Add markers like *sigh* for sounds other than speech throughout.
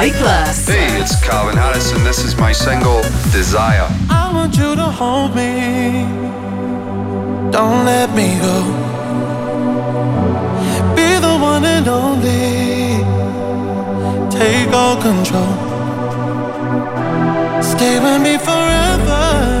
Sky Plus. Hey, it's Calvin Harris, and This is my single, Desire. I want you to hold me. Don't let me go. Be the one and only. Take all control. Stay with me forever.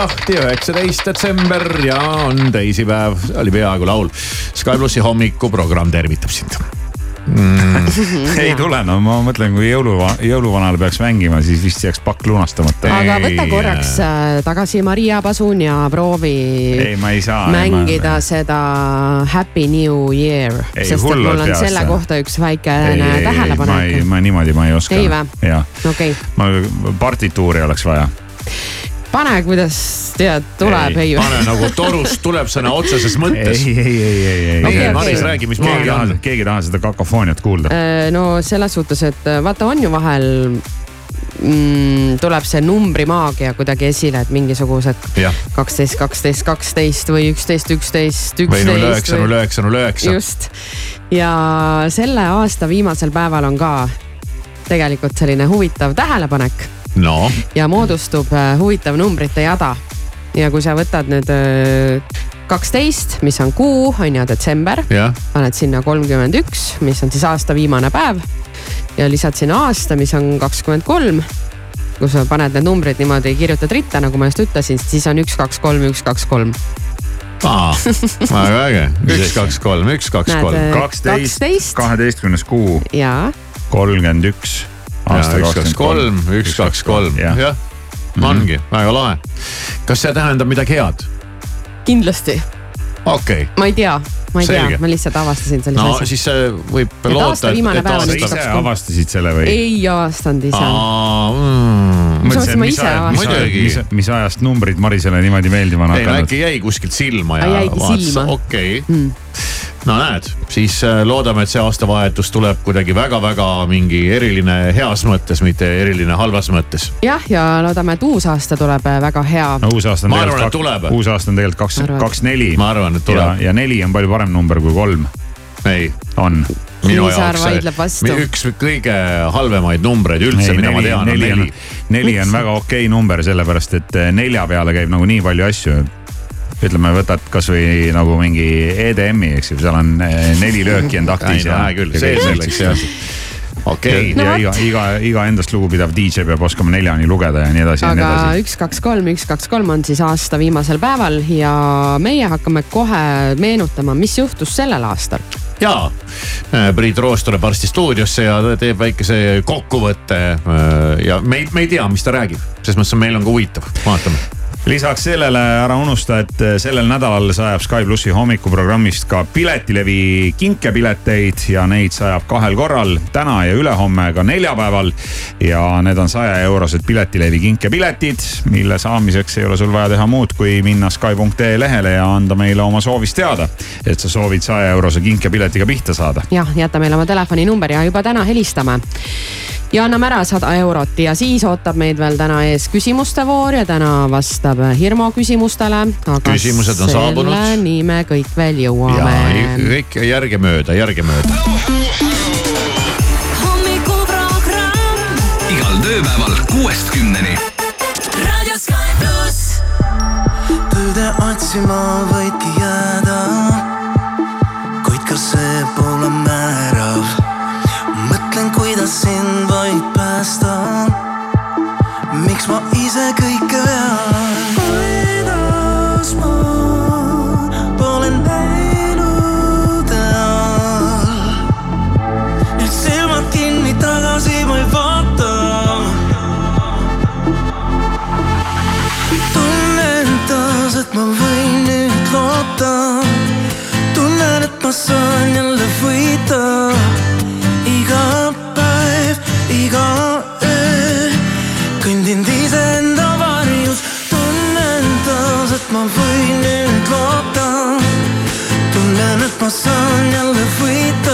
lahti, üheksateist detsember ja on teisipäev, oli peaaegu laul. Sky plussi hommikuprogramm tervitab sind mm. *laughs* ei tule, no ma mõtlen, kui jõuluva-, jõuluvanale peaks mängima, siis vist jääks pakk lunastamata. aga võta Ei, korraks äh, tagasi Maria Pasun ja proovi ei, ma ei saa. mängida seda Happy New Year. Ei, sest et mul on peast, selle kohta üks ei, väikene ei, ei, ma ei, tähelepanek. ma niimoodi ma ei oska. Ei vä? okei, ma partituuri oleks vaja. pane, kuidas tead, tuleb, ei ju. pane nagu torust tuleb sõna otseses mõttes. ei, ei, ei, ei, ei. Okei. Maris, räägi, keegi mismoodi ei taha on., keegi ei taha seda kakofooniat kuulda. Äh, no selles suhtes, et äh, vaata, on ju vahel mm, tuleb see numbrimaagia kuidagi esile, et mingisugused kaksteist, kaksteist, kaksteist või üksteist, üksteist, või null üksteist üheksa, null üheksa, null üheksa. just. ja selle aasta viimasel päeval on ka tegelikult selline huvitav tähelepanek no ja moodustub äh, huvitav numbrite jada. ja kui sa võtad nüüd kaksteist, mis on kuu, on ju detsember, paned sinna kolmkümmend üks, mis on siis aasta viimane päev ja lisad sinna aasta, mis on kakskümmend kolm kui sa paned need numbrid niimoodi, kirjutad ritta, nagu ma just ütlesin, siis on üks, kaks, kolm, üks, kaks, kolm. väga äge, *laughs* üks, kaks, kolm, üks, kaks, kolm. äh, kaksteist, 12. kaheteistkümnes kuu, ja kolmkümmend üks. üks, kaks, kolm, üks, kaks, kolm, jah. jah. ongi väga lahe. kas see tähendab midagi head? kindlasti, okei okay., ma ei tea, ma ei Selge. tea, ma lihtsalt avastasin sellise no asja. siis see võib Et loota aasta, on sa üks, ise avastasid selle või? ei avastanud ise. Muidugi. mis, ajast numbrid Marisele niimoodi meeldima on hakanud? äkki jäi kuskilt silma ja jäigi silma. okei Mm. No näed, siis äh, loodame, et see aastavahetus tuleb kuidagi väga-väga mingi eriline heas mõttes, mitte eriline halvas mõttes. jah, ja loodame, et uus aasta tuleb äh, väga hea. no uus aasta on Ma arvan, et tegelikult uus aasta on tegelikult kaks, kaks neli. ma arvan, et ja, tuleb. ja neli on palju parem number kui kolm, ei, on. minu jaoks üks kõige halvemaid numbreid üldse, mida ma tean, on neli on neli., neli on väga okei number, sellepärast et eh, nelja peale käib nagu nii palju asju. Ütleme, võtad kasvõi nagu mingi EDM-i, eks ju, seal on eh, neli lööki on taktis. ei no hää küll, see selleks jah. okei No ja iga, iga, iga endast lugupidav DJ peab oskama neljani lugeda ja nii edasi ja aga üks, kaks, kolm, üks, kaks, kolm on siis aasta viimasel päeval ja meie hakkame kohe meenutama, mis juhtus sellel aastal. ja Priit Roos tuleb varsti stuudiosse ja ta teeb väikese kokkuvõtte. ja me ei, me ei tea, mis ta räägib, selles mõttes on- meil on ka huvitav, vaatame lisaks sellele ära unusta, et eh, sellel nädalal sajab Sky plussi hommikuprogrammist ka Piletilevi kinkepileteid ja neid sajab kahel korral, täna ja ülehomme ka neljapäeval. ja need on saja eurosed Piletilevi kinkepiletid, mille saamiseks ei ole sul vaja teha muud, kui minna Sky.ee lehele ja anda meile oma soovist teada, et sa soovid saja eurose kinkepiletiga pihta saada. jah, jäta meile oma telefoninumbri ja juba täna helistame. Ja anname ära sada eurot ja siis ootab meid veel täna ees küsimuste voor ja täna vastab Hirmu küsimustele. Küsimused on saabunud. selleni me kõik veel ja jõuame. kõik järgemööda, järgemööda. hommikuprogramm igal tööpäeval kuuest kümneni. Tõde otsima võidki jääda. kuid ka see pole määrav. mõtlen, kuidas sind ma ise kõike vean? kuidas ma pole näinud all. nüüd silmad kinni tagasi ma ei vaata tunnen taas, et ma võin nüüd loota. tunnen, et ma saan jälle võita. iga päev, tunnen, et ma saan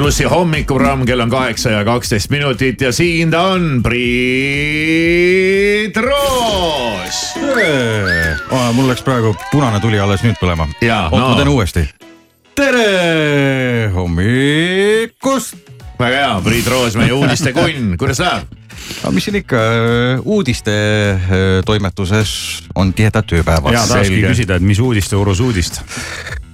plussi hommikuprogramm, kell on kaheksa ja kaksteist minutit ja siin ta on, Priit Roos. mul läks praegu punane tuli alles nüüd põlema. Oot no. ma teen uuesti. tere hommikust. väga hea, Priit Roos, meie uudistekunn, kuidas läheb? aga mis siin ikka, uudiste äh, toimetuses on tihedad tööpäevad. ja tahakski küsida, et mis uudiste urus uudist?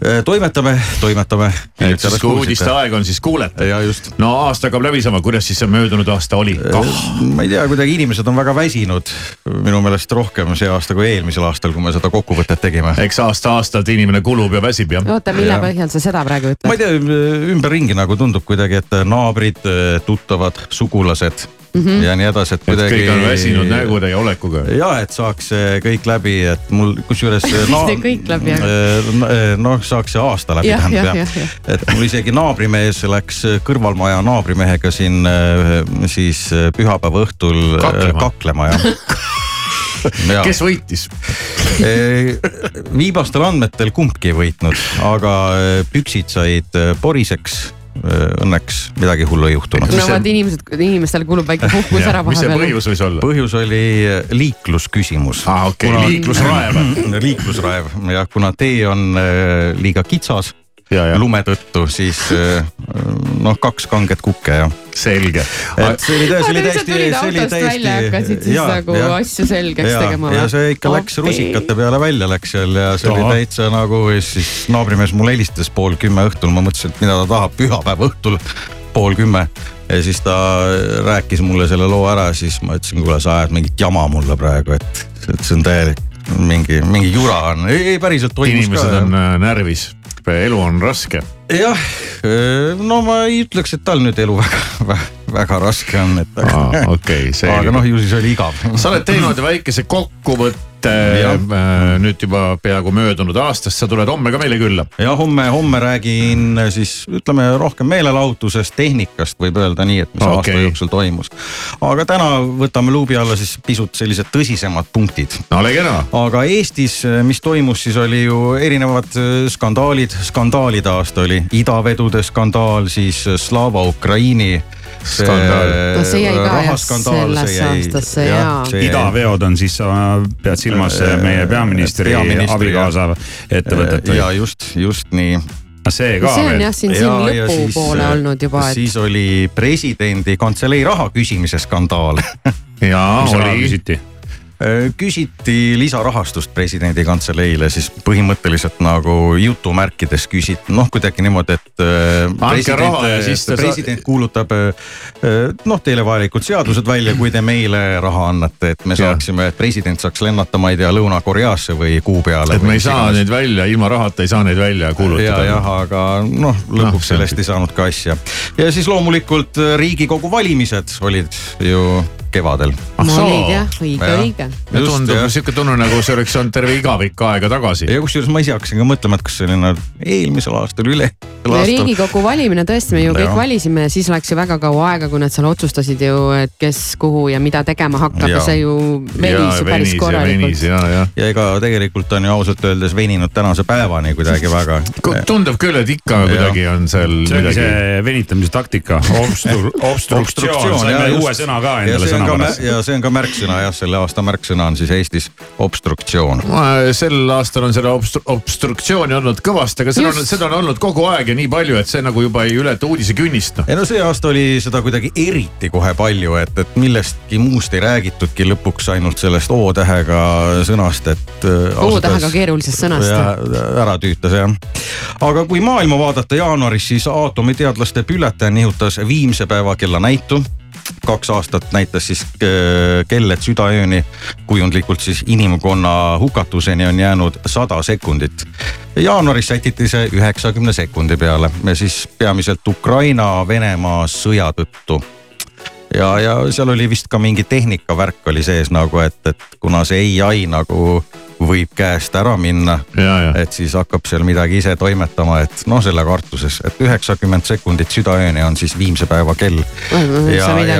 Äh, toimetame, toimetame. et siis kui uudiste aeg on, siis kuulete. ja just. no aasta hakkab läbi saama, kuidas siis see möödunud aasta oli? kah ma ei tea, kuidagi inimesed on väga väsinud minu meelest rohkem see aasta kui eelmisel aastal, kui me seda kokkuvõtet tegime. eks aasta-aastalt inimene kulub ja väsib jah. oota, mille Jah. põhjal sa seda praegu ma ei ütled? tea, ümberringi nagu tundub kuidagi, et naabrid, tuttavad, sugulased mm -hmm. ja nii edasi, et kuidagi. kõik on väsinud nägude ja olekuga. ja et saaks see kõik läbi, et mul kusjuures no, See kõik läbi, jah. noh, saaks see aasta läbi tähendab jah, jah. et mul isegi naabrimees läks kõrvalmaja naabrimehega siin siis pühapäeva õhtul Kaklema. kaklema *laughs* jah ja. kes võitis? Eh, viimastel andmetel kumbki ei võitnud, aga eh, püksid said eh, poriseks. Õnneks midagi hullu ei juhtunud. no vot inimesed, inimestel kulub väike *laughs* puhkus ära mis see vahepeal. põhjus võis olla? põhjus oli eh, liiklusküsimus. aa, okei, liiklusraev. *laughs* liiklusraev ja kuna tee on eh, liiga kitsas lume tõttu, siis eh, noh, kaks kanget kukke ja. selge. et see oli tõesti, see oli täiesti, see oli ja hakkasid siis nagu asju selgeks ja, tegema ja see ikka läks Appi. rusikate peale välja läks seal ja see oli Ahah. täitsa nagu ja siis naabrimees mulle helistas pool kümme õhtul, ma mõtlesin, et mida ta tahab pühapäeva õhtul pool kümme. ja siis ta rääkis mulle selle loo ära, siis ma ütlesin, kuule, sa ajad mingit jama mulle praegu, et, et see on täielik mingi, mingi jura on, ei, ei päriselt toimus inimesed ka. on äh, närvis, elu on raske. jah, no ma ei ütleks, et tal nüüd elu väga, *laughs* väga raske on, et okei, *laughs* aga selge noh, ju siis oli igav. sa oled teinud *laughs* väikese kokkuvõtte äh, nüüd juba peaaegu möödunud aastast, sa tuled homme ka meile külla. ja homme, homme räägin siis ütleme rohkem meelelahutusest, tehnikast võib öelda nii, et mis okay. aasta jooksul toimus. aga täna võtame luubi alla siis pisut sellised tõsisemad punktid. ole kena. aga Eestis, mis toimus, siis oli ju erinevad äh, skandaalid, skandaalide aasta oli idavedude skandaal, siis Slava Ukraini No see jäi ka jah sellesse aastasse ja. idaveod on siis, sa pead silmas meie peaministri, peaministri abikaasa ettevõtet või? ja just, just nii see ka see on jah siin, siin lõpupoole äh, olnud juba et.... siis oli presidendi kantselei raha küsimise skandaal jaa, oli. küsiti Äh, küsiti lisarahastust presidendi kantseleile, siis põhimõtteliselt nagu jutumärkides küsiti, noh kuidagi niimoodi, et. Äh, president, siis president sa... kuulutab noh, teile vajalikud seadused välja, kui te meile raha annate, et me saaksime, et president saaks lennata, ma ei tea, Lõuna-Koreasse või kuu peale. et me ei saa neid välja, ilma rahata ei saa neid välja kuulutada. ja, jah, aga noh, lõpuks no, sellest ei saanud ka asja. ja siis loomulikult Riigikogu valimised olid ju kevadel. olid jah, õige, õige. tundub sihuke tunne nagu see oleks olnud terve igavik aega tagasi. ja kusjuures ma ise hakkasin ka mõtlema, et kas see oli nagu eelmisel aastal, üle. riigikogu valimine tõesti, me ju kõik ja. valisime ja siis läks ju väga kaua aega, kui nad seal otsustasid ju, et kes, kuhu ja mida tegema hakkab ja, ja see ju venis ju päris korralikult. ja, ja. ja ega tegelikult on ju ausalt öeldes veninud tänase päevani kuidagi väga. tundub küll, et ikka ja. kuidagi on seal. see ongi see venitamise taktika, *laughs* obstruktsioon, saime uue sõna ka endale ka, ja see on ka märksõna jah, selle aasta märksõna on siis Eestis obstruktsioon. sel aastal on seda obstru obstruktsiooni olnud kõvasti, aga seda on, seda on olnud kogu aeg ja nii palju, et see nagu juba ei ületa uudisekünnist no.. ei no see aasta oli seda kuidagi eriti kohe palju, et, et millestki muust ei räägitudki lõpuks ainult sellest O-tähega sõnast, et. Äh, O-tähega keerulisest sõnast. ära tüütas jah. aga kui maailma vaadata jaanuaris, siis aatomiteadlaste bülletään nihutas viimse päeva kellanäitu kaks aastat näitas siis äh, kell, et südaööni kujundlikult siis inimkonna hukatuseni on jäänud sada sekundit. jaanuaris sätiti see üheksakümne sekundi peale siis peamiselt Ukraina-Venemaa sõja tõttu ja, ja seal oli vist ka mingi tehnikavärk oli sees nagu, et, et kuna see ai nagu võib käest ära minna. et siis hakkab seal midagi ise toimetama, et noh, selle kartuses, et üheksakümmend sekundit südaööni on siis viimse päeva kell.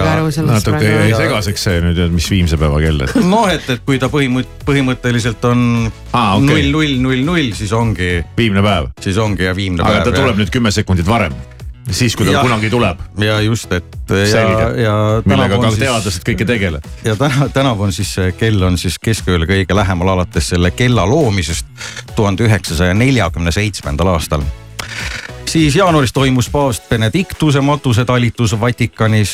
praegu. natuke jäi segaseks see nüüd, et mis viimse päeva kell, et. *laughs* noh, et, et kui ta põhimõtt-, põhimõtteliselt on null, null, null, null, siis ongi. viimne päev. siis ongi ja viimne aga päev. aga ta tuleb nüüd kümme sekundit varem siis, kui ta ja, kunagi tuleb. ja just, et. millega ka teadlased kõik ei tegele. ja täna, tänavu on siis kell on siis keskööle kõige lähemal alates selle kella loomisest tuhande üheksasaja neljakümne seitsmendal aastal siis jaanuaris toimus paavst Benedictuse matusetalitus Vatikanis,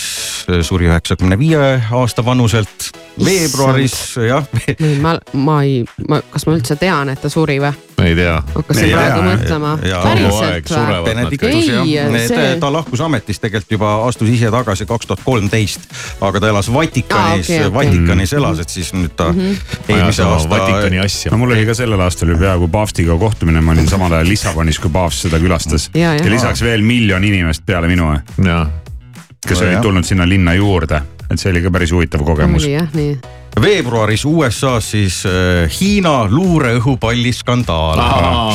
suri üheksakümne viie aasta vanuselt. veebruaris jah. ma, ma ei, ma, kas ma üldse tean, et ta suri või? ei tea. hakkasin praegu mõtlema. päriselt või? See... ta lahkus ametist tegelikult juba, astus ise tagasi kaks tuhat kolmteist. aga ta elas Vatikanis ah,, okay, okay. Vatikanis elas, et siis nüüd ta mm -hmm. eelmise aasta. Vatikani asja. no mul oli ka sellel aastal ju peaaegu paavstiga kohtumine, ma olin samal ajal Lissabonis, kui paavst seda külastas. ja, ja lisaks veel miljon inimest peale minu. kes no, olid tulnud sinna linna juurde, et see oli ka päris huvitav kogemus. oli jah, nii. Veebruaris USA-s siis äh, Hiina luureõhupalli skandaal.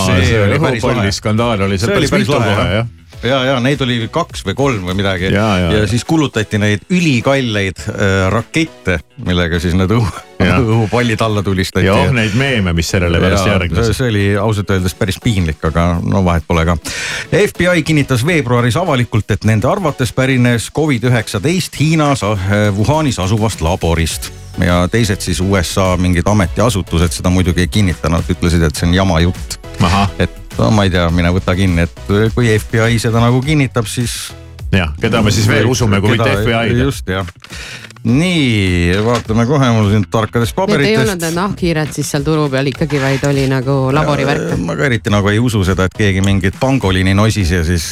see, see oli õhupalli skandaal oli seal päris mitu kohe jah ja, ja neid oli kaks või kolm või midagi ja, ja, ja siis kulutati neid ülikalleid äh, rakette, millega siis need õhu, *laughs* õhupallid alla tulistati. ja oh neid meeme, mis sellele pärast järgnes. see oli ausalt öeldes päris piinlik, aga no vahet pole ka. FBI kinnitas veebruaris avalikult, et nende arvates pärines Covid-19 Hiinas äh, Wuhanis asuvast laborist ja teised siis USA mingid ametiasutused seda muidugi ei kinnitanud, ütlesid, et see on jama jutt. et no ma ei tea, mine võta kinni, et kui FBI seda nagu kinnitab, siis. jah, keda me siis veel usume, kui mitte FBI-d. just jah. nii, vaatame kohe mul siin tarkadest paberitest. Need ei olnud need nahkhiired siis seal turu peal ikkagi, vaid oli nagu laborivärk. ma ka eriti nagu ei usu seda, et keegi mingit pangoliini nosis ja siis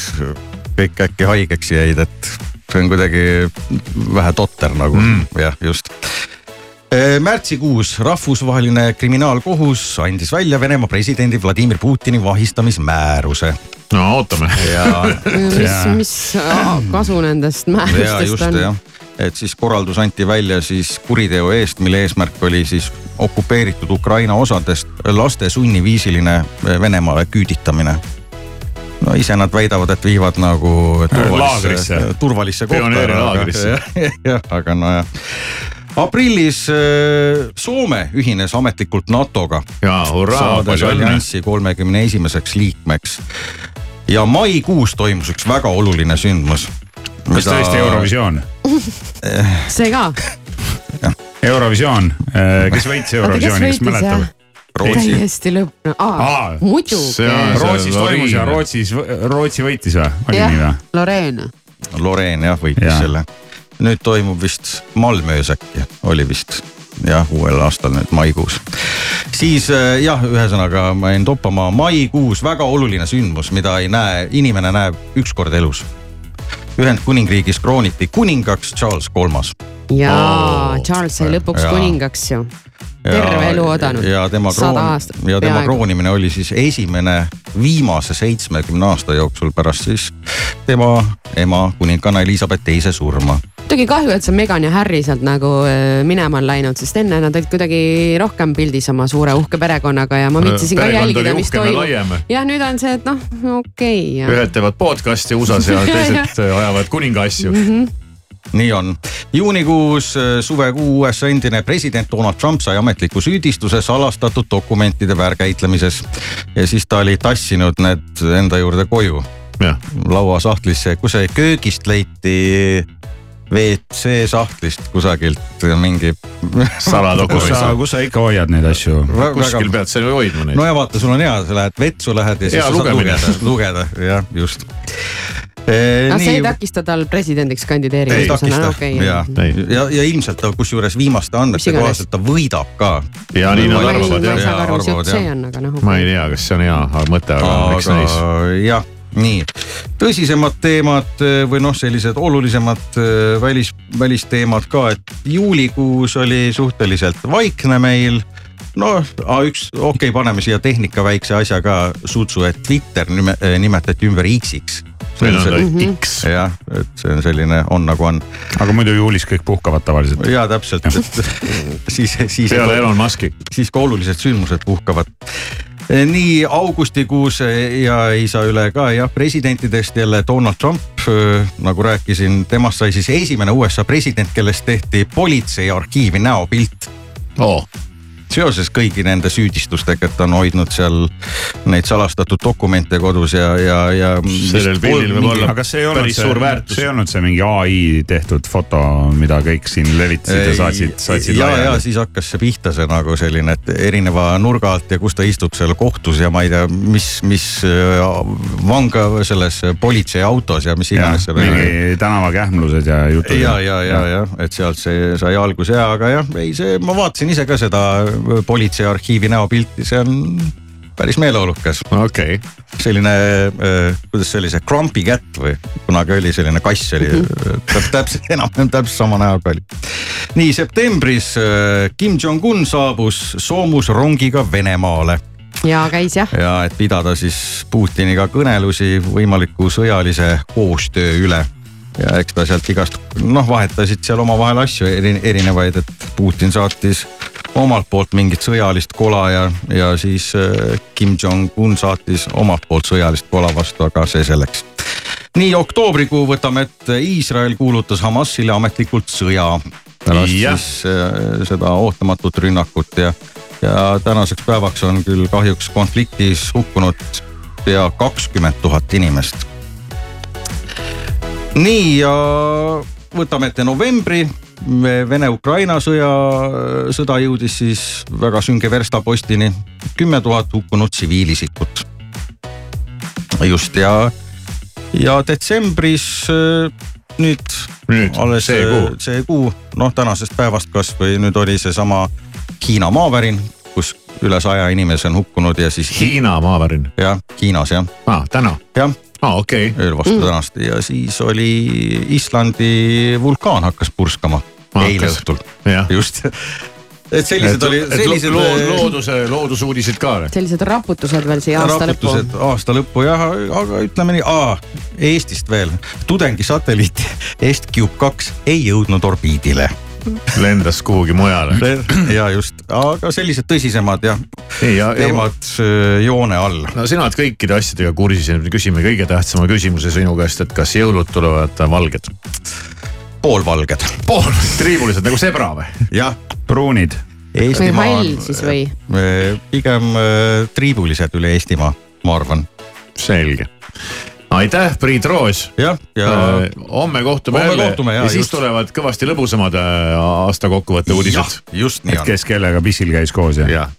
kõik äkki haigeks jäid, et see on kuidagi vähe totter nagu mm. jah, just Äh, märtsikuus rahvusvaheline kriminaalkohus andis välja Venemaa presidendi Vladimir Putini vahistamismääruse. no ootame. *laughs* mis, mis kasu nendest määrustest on? et siis korraldus anti välja siis kuriteo eest, mille eesmärk oli siis okupeeritud Ukraina osadest laste sunniviisiline Venemaale küüditamine no ise nad väidavad, et viivad nagu Laagrisse. turvalisse, turvalisse kohta. Pioneerilaagrisse. *laughs* jah, aga nojah. Aprillis äh, Soome ühines ametlikult NATO-ga, ja hurraa, saades palju õnne. alliansi kolmekümne esimeseks liikmeks. ja maikuus toimus üks väga oluline sündmus. kas tõesti? Eurovisioon? *laughs* see ka. Eurovisioon, kes võitis Eurovisiooni, kes mäletab? Rootsi, täiesti lõpp, Aa, muidugi Rootsis toimus ja. Rootsis, Rootsi võitis või? oli jah nii või?, Loreen. Loreen jah võitis Jaa. selle. Nüüd toimub vist Malmöös äkki, oli vist jah, uuel aastal nüüd maikuus. siis äh, jah, ühesõnaga ma jäin toppama, maikuus väga oluline sündmus, mida ei näe, inimene näeb üks kord elus. Ühendkuningriigis krooniti kuningaks Charles Kolmas. jaa Oo,, Charles sai lõpuks jaa. kuningaks ju. terve elu oodanud. ja tema kroon ja tema peaaegu. kroonimine oli siis esimene viimase seitsmekümne aasta jooksul pärast siis tema ema kuninganna Elizabeth teise surma muidugi kahju, et see Megan ja Harry sealt nagu äh, minema on läinud, sest enne nad olid kuidagi rohkem pildis oma suure uhke perekonnaga ja ma viitsisin ka jälgida, mis toimub. jah, nüüd on see, et noh, okei okay,. ühed teevad podcast'i USA-s ja *laughs* teised ajavad kuninga asju. nii on. juunikuus äh, suvekuu USA endine president Donald Trump sai ametliku süüdistuse salastatud dokumentide väärkäitlemises. Ja siis ta oli tassinud need enda juurde koju. Lauasahtlisse, kus see köögist leiti WC sahtlist kusagilt mingi. *laughs* kus sa, saladokument. kus sa ikka hoiad neid asju? kuskil pead sa ju hoidma neid no. ja vaata, sul on hea, sa lähed vetsu lähed ja siis Hea sa saad lugeda, *laughs* lugeda jah, just. aga see ei takista tal presidendiks ei kandideerimist, takista okei ja, Ei. ja, ja ilmselt ta kusjuures viimaste andmete kohaselt ta võidab ka. ja nii nad ma ei, arvavad ma ei jah. aga noh. ma ei tea, kas see on hea mõte, aga miks näis. jah, nii tõsisemad teemad eh, või noh, sellised olulisemad eh, välis, välisteemad ka, et juulikuus oli suhteliselt vaikne meil noh, üks, okei okay,, paneme siia tehnika väikse asja ka sutsu, et Twitter nime, nimetati ümber X-iks. Mhm. X. jah, et see on selline, on nagu on aga muidu juulis kõik puhkavad tavaliselt. ja täpselt, et *laughs* siis, siis, peale Elon Musk'i. siis ka olulised sündmused puhkavad. Nii augustikuus ja ei saa üle ka jah, presidentidest jälle Donald Trump, nagu rääkisin, temast sai siis esimene USA president, kellest tehti politsei arhiivi näopilt. Oo, seoses kõigi nende süüdistustega, et ta on hoidnud seal neid salastatud dokumente kodus ja, ja, ja. Sellel pildil võib olla aga kas see ei olnud päris see suur väärtus., see ei olnud see mingi ai tehtud foto, mida kõik siin levitasid ja saatsid, saatsid ja, ja laiali? siis hakkas see pihta, see nagu selline, et erineva nurga alt ja kus ta istub seal kohtus ja ma ei tea, mis, mis äh, vanga selles politseiautos ja mis iganes seal oli. mingi tänavakähmlused ja jutud. ja, ja, ja, ja et sealt see sai alguse ja, aga jah, ei see, ma vaatasin ise ka seda politsei arhiivi näopilti, see on päris meeleolukas, okei okay.. selline, kuidas see oli, see Grumpy Cat või kunagi oli selline kass oli täp, täpselt *laughs* enam-vähem täpselt sama näoga oli. nii septembris äh, Kim Jong-un saabus soomusrongiga Venemaale ja käis jah, ja et pidada siis Putiniga kõnelusi võimaliku sõjalise koostöö üle. ja eks ta sealt igast noh, vahetasid seal omavahel asju eri- erinevaid, et Putin saatis omalt poolt mingit sõjalist kola ja, ja siis äh, Kim Jong-un saatis omalt poolt sõjalist kola vastu, aga see selleks. nii oktoobrikuu võtame ette, Iisrael kuulutas Hamasile ametlikult sõja pärast Jah. siis äh, seda ootamatut rünnakut ja, ja tänaseks päevaks on küll kahjuks konfliktis hukkunud pea kakskümmend tuhat inimest. nii ja võtame ette novembri. Vene-Ukraina sõja, sõda jõudis siis väga sünge verstapostini, kümme tuhat hukkunud tsiviilisikut. just ja, ja detsembris äh, nüüd nüüd alles see kuu. see kuu, noh tänasest päevast kasvõi nüüd oli seesama Hiina maavärin, kus üle saja inimese on hukkunud ja siis Hiina maavärin. jah, Hiinas jah, aa, täna. jah, okei okay.. ööl vastu tänast ja siis oli Islandi vulkaan hakkas purskama Hakkas. eile õhtul, just. et sellised oli, sellised lood, looduse, loodusuudised ka sellised raputused veel siia aasta lõppu. aasta lõppu jah, aga ütleme nii, Eestist veel, tudengisatelliit *laughs* Est-Cube kaks ei jõudnud orbiidile lendas kuhugi mujale. ja just, aga sellised tõsisemad jah, ja, ja teemad öö, joone all. no sina oled kõikide asjadega kursis ja nüüd küsime kõige tähtsama küsimuse sinu käest, et kas jõulud tulevad valged? poolvalged, pool, triibulised nagu sebra või? jah. pruunid. või hall siis või? on pigem öö, triibulised üle Eestimaa, ma arvan. selge. aitäh, Priit Roos. jah, ja homme kohtume Homme jälle kohtume, ja siis just. tulevad kõvasti lõbusamad äh, aasta kokkuvõtte uudised., just nii et on. kes kellega pissil käis koos ja. jah,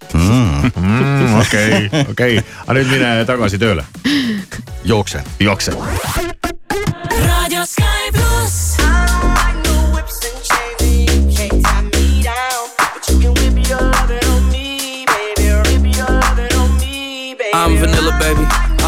okei, *laughs* okei, aga nüüd mine tagasi tööle, jookse. jookse. Radio Sky pluss. I'm vanilla, baby.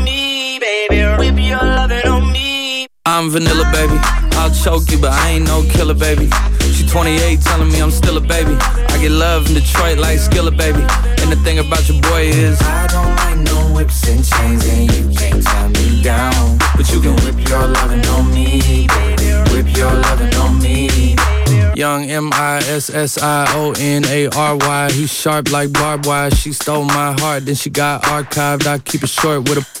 me, I'm vanilla, baby. I'll choke you, but I ain't no killer, baby. She 28, telling me I'm still a baby. I get love in Detroit like Skilla, baby. And the thing about your boy is, I don't like no whips and chains, and you can't tie me down. But you can whip your lovin' on me, baby. Whip your lovin' on me. Young M I S S I O N A R Y. He's sharp like barbed wire. She stole my heart, then she got archived. I keep it short with a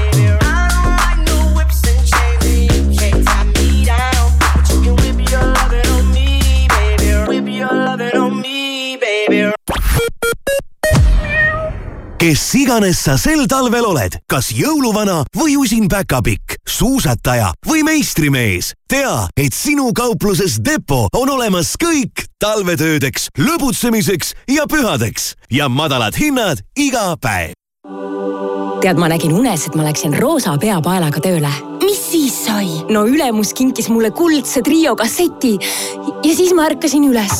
Kes iganes sa sel talvel oled, kas jõuluvana või usin päkapikk, suusataja või meistrimees, tea, et sinu kaupluses Depo on olemas kõik talvetöödeks, lõbutsemiseks ja pühadeks ja madalad hinnad iga päev. tead, ma nägin unes, et ma läksin roosa peapaelaga tööle. Mis siis sai? no ülemus kinkis mulle kuldse trio kasseti ja siis ma ärkasin üles.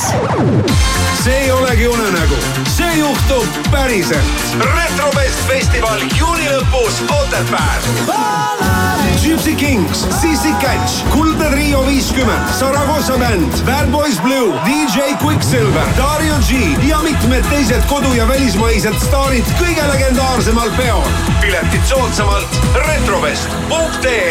see ei olegi unenägu, see juhtub päriselt. retrofest festival juuni lõpus Otepääl. Gypsy Kings, Sissi Catch, Kuldne Trio viiskümmend, Saragossa bänd, Bad Boys Blue, DJ Quicksilver, Dario G ja mitmed teised kodu- ja välismaised staarid kõige legendaarsemal peol. piletid soodsamalt retrovest.ee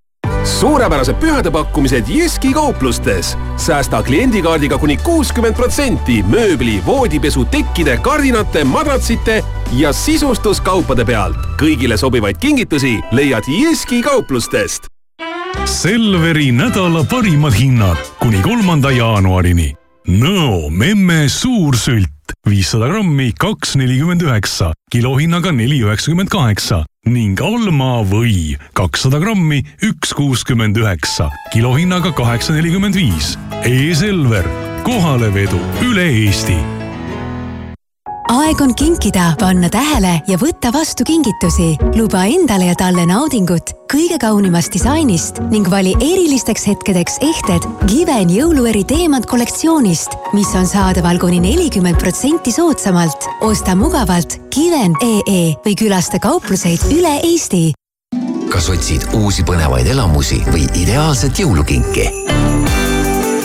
suurepärased pühade pakkumised Jyski kauplustes. säästa kliendikaardiga kuni kuuskümmend protsenti mööbli, voodipesu, tekkide, kardinate, madratsite ja sisustuskaupade pealt. kõigile sobivaid kingitusi leiad Jyski kauplustest. Selveri nädala parimad hinnad kuni kolmanda jaanuarini. Nõo memme suursült viissada grammi, kaks nelikümmend üheksa, kilohinnaga neli üheksakümmend kaheksa ning Alma või kakssada grammi, üks kuuskümmend üheksa, kilohinnaga kaheksa nelikümmend viis. E-Selver, kohalevedu üle Eesti aeg on kinkida, panna tähele ja võtta vastu kingitusi. luba endale ja talle naudingut kõige kaunimast disainist ning vali erilisteks hetkedeks ehted Given jõulueri teemant kollektsioonist, mis on saadaval kuni nelikümmend protsenti soodsamalt. osta mugavalt Given.ee või külasta kaupluseid üle Eesti. kas otsid uusi põnevaid elamusi või ideaalset jõulukinki?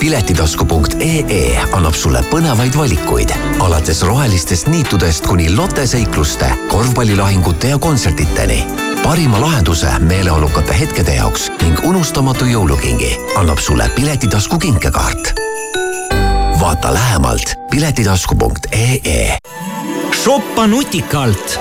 piletitasku.ee annab sulle põnevaid valikuid, alates rohelistest niitudest kuni loteseikluste, korvpallilahingute ja kontsertideni. parima lahenduse meeleolukate hetkede jaoks ning unustamatu jõulukingi annab sulle Piletitasku kinkekaart. vaata lähemalt piletitasku.ee. shoppa nutikalt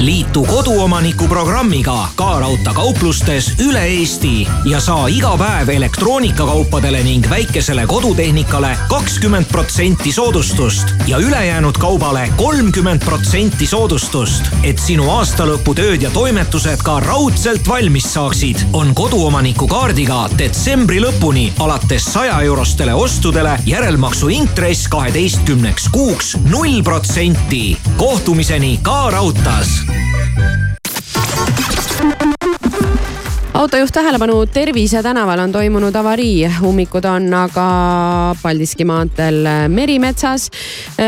liitu koduomaniku programmiga ka raudteekauplustes üle Eesti ja saa iga päev elektroonikakaupadele ning väikesele kodutehnikale kakskümmend protsenti soodustust ja ülejäänud kaubale kolmkümmend protsenti soodustust. et sinu aastalõputööd ja toimetused ka raudselt valmis saaksid, on koduomaniku kaardiga detsembri lõpuni alates saja eurostele ostudele järelmaksu intress kaheteistkümneks kuuks null protsenti. kohtumiseni ka raudtees autojuht tähelepanu, Tervise tänaval on toimunud avarii, ummikud on aga Paldiski maanteel Merimetsas.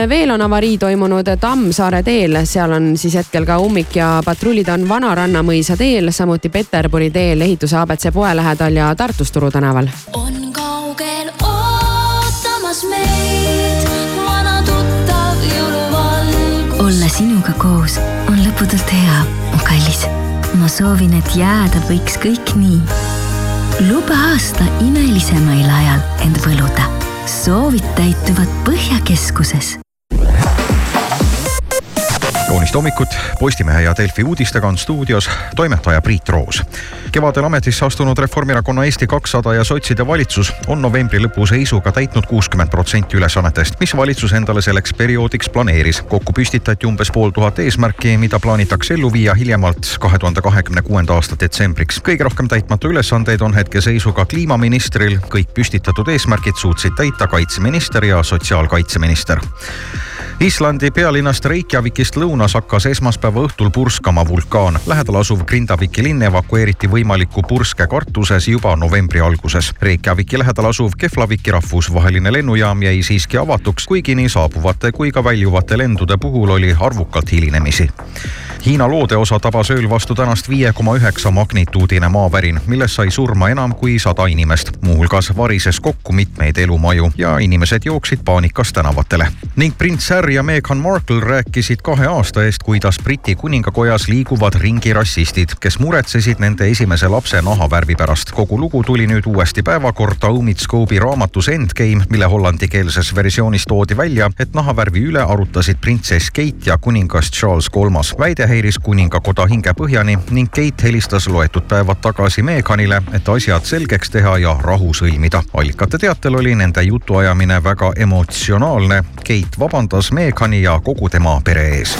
veel on avarii toimunud Tammsaare teel, seal on siis hetkel ka ummik ja patrullid on Vanaranna mõisa teel, samuti Peterburi teel ehituse abc poe lähedal ja Tartus Turu tänaval. on kaugel ootamas meid soovin, et jääda võiks kõik nii. luba aasta imelisemail ajal end võluda. soovid täituvad Põhjakeskuses kaunist hommikut, Postimehe ja Delfi uudistega on stuudios toimetaja Priit Roos. kevadel ametisse astunud Reformierakonna Eesti kakssada ja sotside valitsus on novembri lõpu seisuga täitnud kuuskümmend protsenti ülesannetest, mis valitsus endale selleks perioodiks planeeris. kokku püstitati umbes pool tuhat eesmärki, mida plaanitakse ellu viia hiljemalt kahe tuhande kahekümne kuuenda aasta detsembriks. kõige rohkem täitmata ülesandeid on hetkeseisuga kliimaministril, kõik püstitatud eesmärgid suutsid täita kaitseminister ja sotsiaalkaitseminister Islandi pealinnast Reykjavikist lõunas hakkas esmaspäeva õhtul purskama vulkaan. lähedal asuv Grindaviki linn evakueeriti võimaliku purske kartuses juba novembri alguses. Reykjaviki lähedal asuv Keflaviki rahvusvaheline lennujaam jäi siiski avatuks, kuigi nii saabuvate kui ka väljuvate lendude puhul oli arvukalt hilinemisi. Hiina loodeosa tabas ööl vastu tänast viie koma üheksa magnituudine maavärin, millest sai surma enam kui sada inimest. muuhulgas varises kokku mitmeid elumaju ja inimesed jooksid paanikas tänavatele. ning prints Harry ja Meghan Markle rääkisid kahe aasta eest, kuidas Briti kuningakojas liiguvad ringi rassistid, kes muretsesid nende esimese lapse nahavärvi pärast. kogu lugu tuli nüüd uuesti päevakorda Scope'i raamatus Endgame, mille hollandikeelses versioonis toodi välja, et nahavärvi üle arutasid printsess Kate ja kuningas Charles Kolmas. väide häiris kuningakoda hingepõhjani ning Kate helistas loetud päevad tagasi Meghanile, et asjad selgeks teha ja rahu sõlmida. allikate teatel oli nende jutuajamine väga emotsionaalne. Kate vabandas Meghani ja kogu tema pere ees.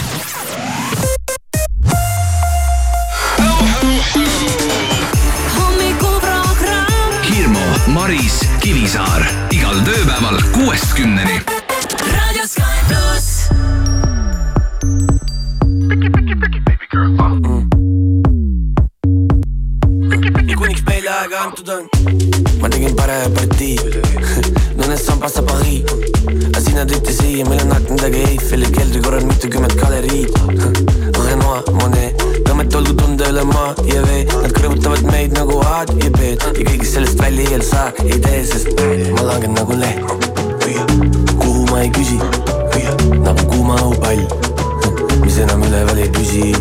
Hirmu, Maris, Kivisaar igal tööpäeval kuuest kümneni. Raadio Sky pluss. ja kuniks meile aega antud on, ma tegin parema partii. Nõnest sambast saab Paris, aga sina tõite siia, meil on aknadega Eiffeli keldri korral mitukümmend galeriid. Renoir, Monet, tõmmet olgu tunda üle maa ja vee, nad kõrvutavad meid nagu A-d ja B-d ja kõigest sellest välja ei saa, ei tee, sest ma langen nagu leht. kuhu ma ei küsi, nagu kuuma õhupall, mis enam üleval ei püsi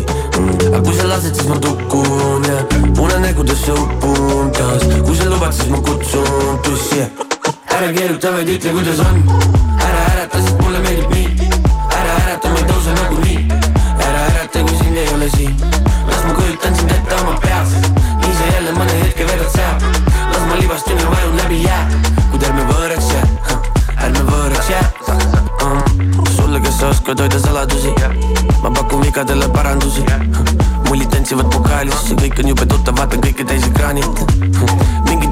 aga kui sa lased, siis ma tukun ja unenägudesse upun taas, kui sa lubad, siis ma kutsun tussi ja ära keeruta, vaid ütle, kuidas on. ära ärata, sest mulle meeldib nii. ära ärata, ma ei tõuse nagunii. ära ärata, kui sind ei ole siin. las ma kujutan sind ette oma peas, nii sa jälle mõne hetke vedad seal. las ma libastun ja vajun läbi jää, kuid ärme võõraks jää, ärme võõraks jää. sulle, kes sa vigadele parandusi mullid tantsivad pokaalis, kõik on jube tuttav, vaatan kõike täis ekraanilt mingid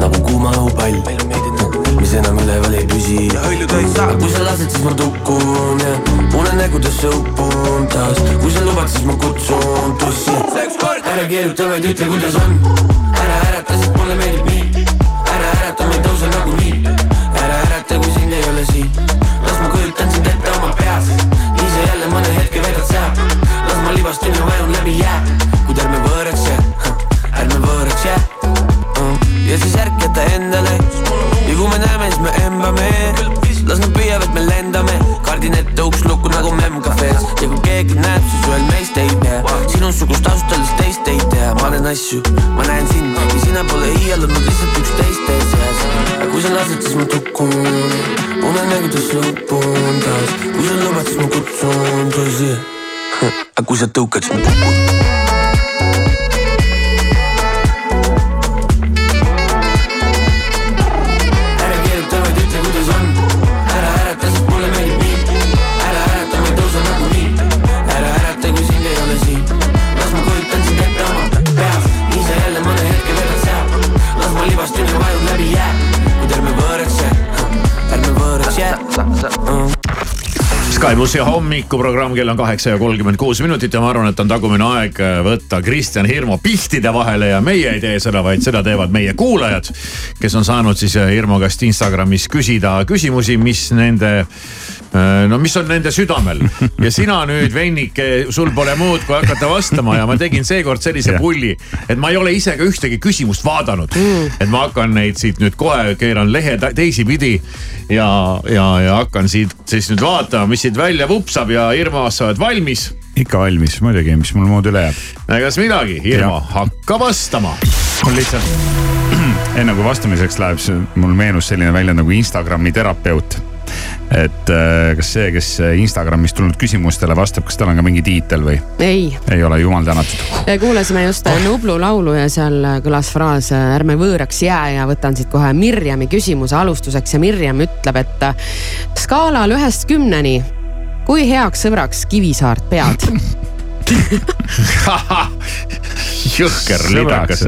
nagu kuuma õhupall. Mis enam üleval ei püsi. Kui sa lased, siis ma tukun ja unenägudesse upun taas. Kui sa lubad, siis ma kutsun tussi. Ära keeruta, vaid ütle, kuidas on. Ära ärata, sest mulle meeldib nii. Ära ärata, ma ei tõuse nagunii ära ärata, kui sind ei ole siin. Las ma kujutan sind ette oma peas. Ise jälle mõne hetke vedad sa las ma libastun ja vajun läbi jää siis me embame las nad püüavad, me lendame. Kaardin ette uks lukku nagu memcafe's ja kui keegi näeb, siis ühel meist ei tea. Sinusugust ausalt öeldes teist ei tea. Ma näen asju, ma näen sind. Ja sina pole iial olnud lihtsalt üks teiste seas. Aga kui sa lased, siis ma tukun unenägudes lõpun taas kui sa lubad, siis ma kutsun tõsi aga *laughs* kui sa tõukad, siis ma kukun Sky plussi hommikuprogramm, kell on kaheksa ja kolmkümmend kuus minutit ja ma arvan, et on tagumine aeg võtta Kristjan Hirmu pihtide vahele ja meie ei tee seda, vaid seda teevad meie kuulajad. kes on saanud siis Hirmu käest Instagramis küsida küsimusi, mis nende, no mis on nende südamel. *laughs* ja sina nüüd, vennike, sul pole muud, kui hakata vastama ja ma tegin seekord sellise pulli, et ma ei ole ise ka ühtegi küsimust vaadanud. et ma hakkan neid siit nüüd kohe, keeran lehe teisipidi ja, ja, ja hakkan siit siis nüüd vaatama, mis siit välja vupsab ja Irma, sa oled valmis? ikka valmis, muidugi, mis mul muud üle jääb. egas midagi, Irma, hakka vastama. mul lihtsalt *clears throat* enne kui vastamiseks läheb, mul meenus selline väljend nagu Instagrami terapeut et äh, kas see, kes Instagramis tulnud küsimustele vastab, kas tal on ka mingi tiitel või? ei. ei ole, jumal tänatud. kuulasime just oh. Nublu laulu ja seal kõlas fraas ärme võõraks jää ja võtan siit kohe Mirjami küsimuse alustuseks ja Mirjam ütleb, et skaalal ühest kümneni, kui heaks sõbraks Kivisaart pead *laughs* jõhker lidakas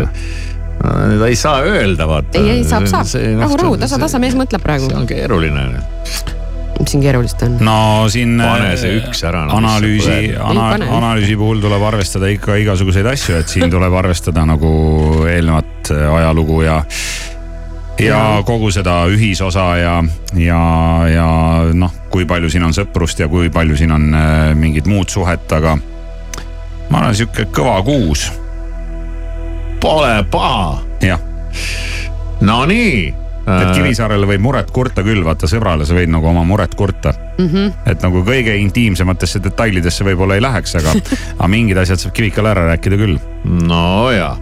ta ei saa öelda, vaata. ei, ei saab, saab, rahu, rahu, tasa, tasa mees mõtleb praegu. see on keeruline mis siin keerulist on? no siin. pane see üks ära no,. analüüsi, ana, analüüsi puhul tuleb arvestada ikka igasuguseid asju, et siin tuleb arvestada nagu eelnevat ajalugu ja ja kogu seda ühisosa ja, ja, ja noh, kui palju siin on sõprust ja kui palju siin on äh, mingit muud suhet, aga ma arvan, sihuke kõva kuus. Pole paha. jah. Nonii et Kivisaarele võib muret kurta küll, vaata sõbrale sa võid nagu oma muret kurta mm. -hmm. et nagu kõige intiimsematesse detailidesse võib-olla ei läheks, aga, *laughs* aga mingid asjad saab Kivikale ära rääkida küll. no ja,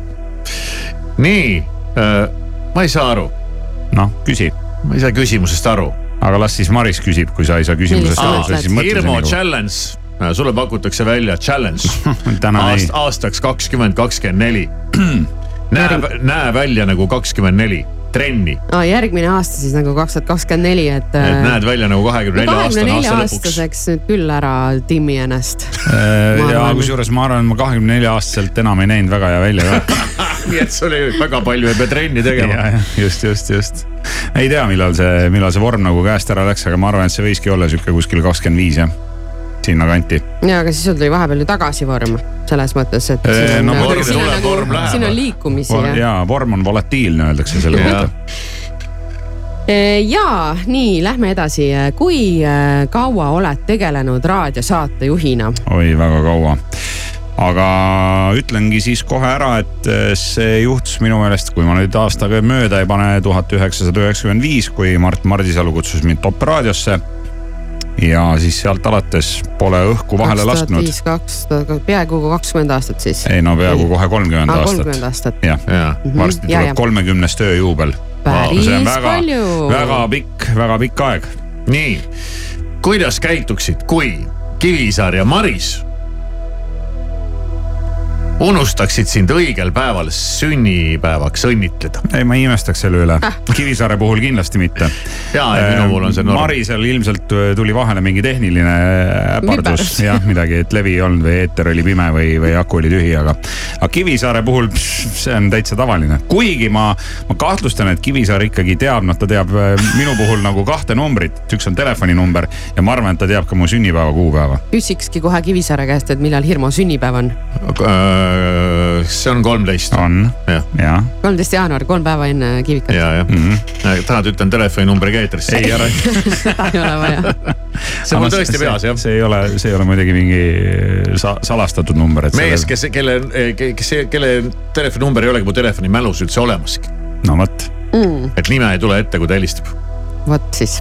nii äh,, ma ei saa aru. noh, küsi. ma ei saa küsimusest aru. aga las siis Maris küsib, kui sa ei saa küsimusest aru, sa siis mõtle. Hirmu challenge, sulle pakutakse välja challenge *laughs* Aast, aastaks kakskümmend kakskümmend neli. *clears throat* näe, näe välja nagu kakskümmend neli trenni ah,. järgmine aasta siis nagu kaks tuhat kakskümmend neli, et. et näed välja nagu kahekümne nelja aastane aasta lõpuks. aastaseks nüüd küll ära timmi ennast ja kusjuures ma arvan, et ma kahekümne nelja aastaselt enam ei näinud väga hea välja ka *laughs* nii et sul oli väga palju ei pea trenni tegema. just, just, just. ei tea, millal see, millal see vorm nagu käest ära läks, aga ma arvan, et see võiski olla sihuke kuskil kakskümmend viis jah sinnakanti. ja, aga siis sul tuli vahepeal ju tagasi vorm selles mõttes, et. no nagu, vorm tuleb, vorm läheb. siin on liikumisi vorm, jah. ja vorm on volatiilne, öeldakse selle kohta ja nii, lähme edasi. kui kaua oled tegelenud raadiosaatejuhina? oi, väga kaua aga ütlengi siis kohe ära, et see juhtus minu meelest, kui ma nüüd aastaga mööda ei pane, tuhat üheksasada üheksakümmend viis, kui Mart Mardisalu kutsus mind Top raadiosse ja siis sealt alates pole õhku vahele kaks tuhat lasknud. viis, kaks tuhat, peaaegu kakskümmend aastat siis. ei no peaaegu kohe kolmkümmend Aa, aastat. 30 aastat. jah ja. Mhm., varsti tuleb kolmekümnes tööjuubel. Päris see on väga palju., väga pikk, väga pikk aeg. nii, kuidas käituksid, kui Kivisaar ja Maris unustaksid sind õigel päeval sünnipäevaks õnnitleda? ei, ma ei imestaks selle üle. Kivisaare puhul kindlasti mitte. Jaa, ei, minu puhul on see norm. Marisel ilmselt äh, tuli vahele mingi tehniline äpardus Viperus., jah, midagi, et levi ei olnud või eeter oli pime või, või aku oli tühi, aga. aga Kivisaare puhul pss, see on täitsa tavaline, kuigi ma, ma kahtlustan, et Kivisaar ikkagi teab, noh, ta teab äh, minu puhul nagu kahte numbrit, üks on telefoninumber ja ma arvan, et ta teab ka mu sünnipäeva kuupäeva. küsikski kohe Kivisaare käest, et millal Hirmu sünnipäev on. See on kolmteist. on, jah. kolmteist jaanuar, kolm päeva enne Kivikat. ja, jah mm -hmm.. tahad, ütlen telefoninumbri ka eetrisse? ei ära. *laughs* ei ole vaja. see on mul tõesti peas jah. see ei ole, see ei ole muidugi mingi sa, salastatud number, et mees, kes, kelle, kes, kelle telefoninumber ei olegi mu telefoni mälus üldse olemaski. no vot. mm,. et nime ei tule ette, kui ta helistab. vot siis.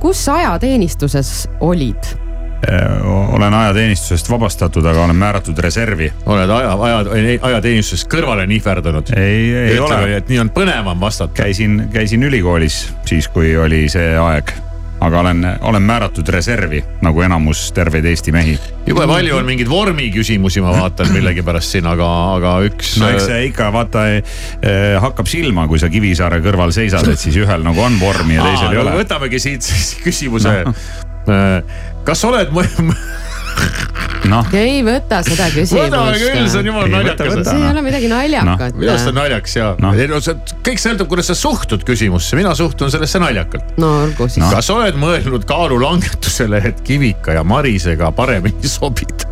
kus ajateenistuses olid? Äh, olen ajateenistusest vabastatud, aga olen määratud reservi. oled aja, aja, ajateenistusest kõrvale nihverdanud? ei, ei Ütle, ole. et nii on põnevam vastata. käisin, käisin ülikoolis siis, kui oli see aeg. aga olen, olen määratud reservi nagu enamus terveid Eesti mehi. jube palju on mingeid vormiküsimusi, ma vaatan millegipärast siin, aga, aga üks. no eks see ikka vaata eh, hakkab silma, kui sa Kivisaare kõrval seisad, et siis ühel nagu on vormi ja teisel ei ole. võtamegi siit siis küsimuse no.. Kas oled mõ- *laughs* noh, ei võta seda küsimust. võtame küll, see on jumala naljakas. see ei ole midagi naljakat. minu arust on naljakas ja no.. No, see, kõik sõltub, kuidas sa suhtud küsimusse, mina suhtun sellesse naljakalt. no olgu siis no.. kas oled mõelnud kaalulangetusele, et Kivika ja Marisega paremini sobida?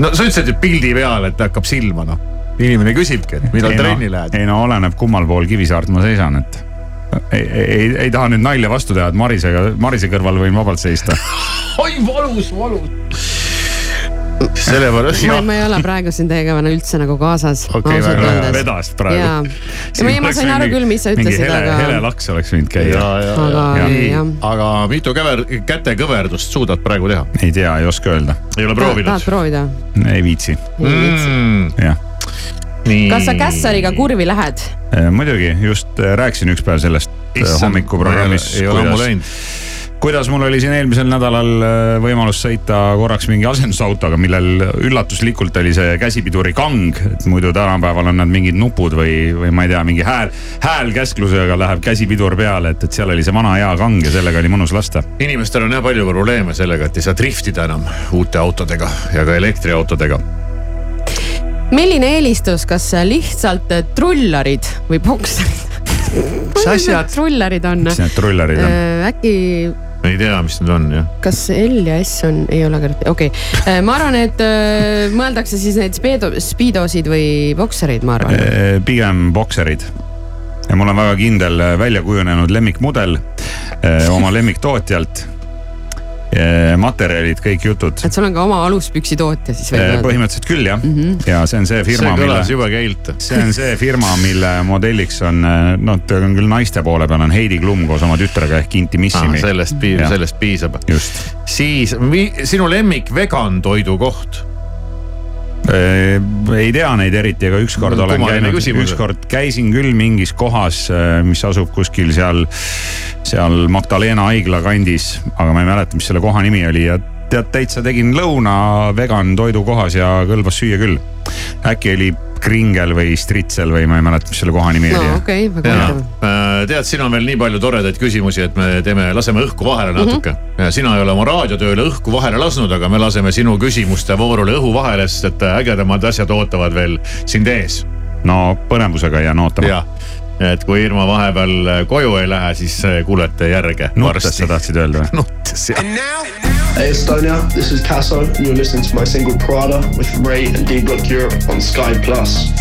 no sa ütlesid ju pildi peal, et hakkab silma noh. inimene küsibki, et millal trenni no, lähed. ei no oleneb, kummal pool Kivisaart ma seisan, et ei, ei, ei taha nüüd nalja vastu teha, et Marisega, Marise kõrval võin vabalt seista. *laughs* oi valus, valus. sellepärast ma, ma ei ole praegu siin teiega veel üldse nagu kaasas. okei, väga vedas praegu. ja, ja ma, ma sain aru küll, mis sa ütlesid, hele, aga. hele laks oleks võinud käia. Aga aga mitu käver, kätekõverdust suudad praegu teha? ei tea, ei oska öelda. ei ole tahad proovinud? proovida? ei viitsi. Mm. jah, kas sa Kässariga kurvi lähed? muidugi just äh, rääkisin üks päev sellest äh, hommikuprogrammis. ei ole ammu läinud. kuidas mul oli siin eelmisel nädalal äh, võimalus sõita korraks mingi asendusautoga, millel üllatuslikult oli see käsipiduri kang, et muidu tänapäeval on nad mingid nupud või, või ma ei tea, mingi hääl, häälkäsklusega läheb käsipidur peale, et, et seal oli see vana hea kang ja sellega oli mõnus lasta. inimestel on jah palju probleeme sellega, et ei saa driftida enam uute autodega ja ka elektriautodega. Milline eelistus, kas lihtsalt trullarid või bokserid? mis asjad? trullarid on? mis need trullarid on? äkki, ei tea, mis need on jah. kas L ja S on, ei ole ka, okei okay.. ma arvan, et äh, mõeldakse siis neid speedo, speedosid või boksereid, ma arvan. Pigem bokserid. ja mul on väga kindel äh, välja kujunenud lemmikmudel oma lemmiktootjalt. materjalid, kõik jutud. et sul on ka oma aluspüksitootja siis Eh, või? põhimõtteliselt küll jah mm. -hmm. ja see on see firma, see mille kõlas, jube geilt. see on see firma, mille modelliks on, noh, ta on küll naiste poole peal on Heidi Klum koos oma tütrega ehk Intimissimi Ah, sellest piisab, sellest piisab. just. siis sinu lemmik vegan toidukoht? ei tea neid eriti, aga ükskord No, olen kummaline käinud, ükskord käisin küll mingis kohas, mis asub kuskil seal, seal Magdalena haigla kandis, aga ma ei mäleta, mis selle koha nimi oli ja tead, täitsa tegin lõuna vegan toidukohas ja kõlbas süüa küll. äkki oli kringel või stritsel või ma ei mäleta, mis selle koha nimi no oli. okei okay,, väga huvitav. tead, siin on veel nii palju toredaid küsimusi, et me teeme, laseme õhku vahele natuke mm. -hmm. sina ei ole oma raadiotööle õhku vahele lasknud, aga me laseme sinu küsimuste voorule õhu vahele, sest et ägedamad asjad ootavad veel sind ees. no põnevusega jään ootama. Et kui Irma vahepeal koju ei lähe, siis kuulete järge. nuttes sa tahtsid öelda või? nuttes jah. Hey Estonia, this is Tasso, and you're listening to my single Prada with Ray and D Block Europe on Sky Plus.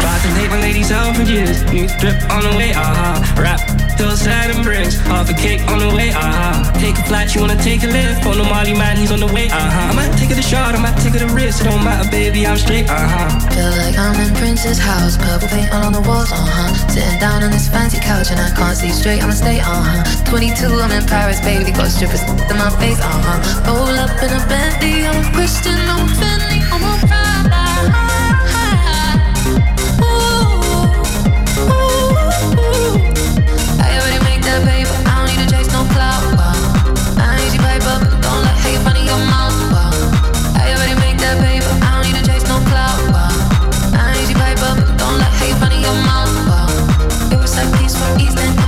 Tried to take my ladies out for years. New strip on the way, aha. Rap still and bricks. Half a cake on the way, uh-huh. Take a flight, you wanna take a lift. On the Molly man, he's on the way, uh-huh. I might take it a shot, I might take it a risk. It don't matter, baby, I'm straight, uh-huh. Feel like I'm in Prince's house, purple paint all on the walls, uh-huh. Sitting down on this fancy couch and I can't see straight, I'ma stay, uh-huh. 22, I'm in Paris, baby, got strippers in my face, uh-huh. Roll up in a Bentley, I'm a Christian, I'm Fendi, East End,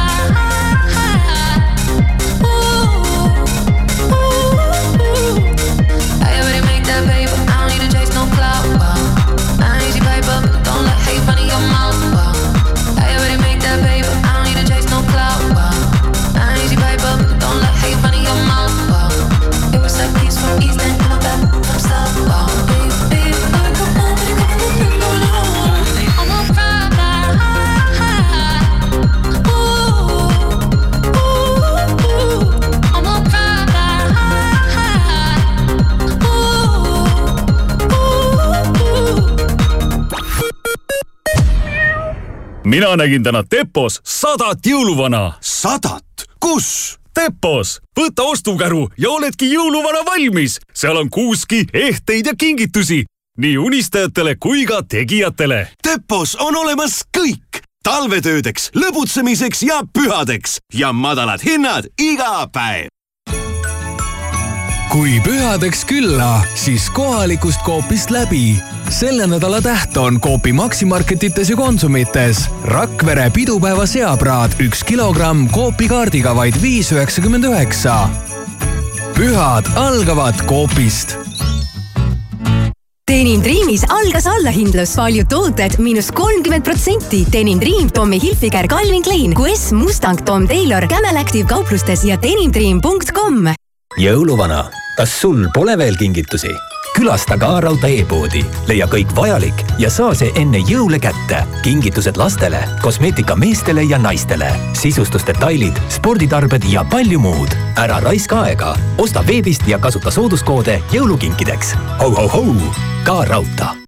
mina nägin täna Tepos sadat jõuluvana. sadat? kus? Tepos, võta ostukäru ja oledki jõuluvana valmis. seal on kuuski, ehteid ja kingitusi nii unistajatele kui ka tegijatele. Tepos on olemas kõik talvetöödeks, lõbutsemiseks ja pühadeks ja madalad hinnad iga päev. kui pühadeks külla, siis kohalikust Coopist läbi. Selle nädala täht on Coopi Maximarketites ja Konsumites. Rakvere pidupäeva seapraad üks kilogramm Coopi kaardiga vaid viis üheksakümmend üheksa. pühad algavad Coopist Denim Dreamis algas allahindlus, paljud tooted miinus kolmkümmend protsenti. Denim Dream, Tommy Hilfiger, Calvin Klein, QS, Mustang, Tom Taylor, Camel Active kauplustes ja denimdream.com. jõuluvana, kas sul pole veel kingitusi? Külasta Ka-Raudtee e-poodi, leia kõik vajalik ja saa see enne jõule kätte. kingitused lastele, kosmeetika meestele ja naistele, sisustusdetailid, sporditarbed ja palju muud. ära raiska aega, osta veebist ja kasuta sooduskoode jõulukinkideks ho,. Ho-ho-hou, Ka-Raudtee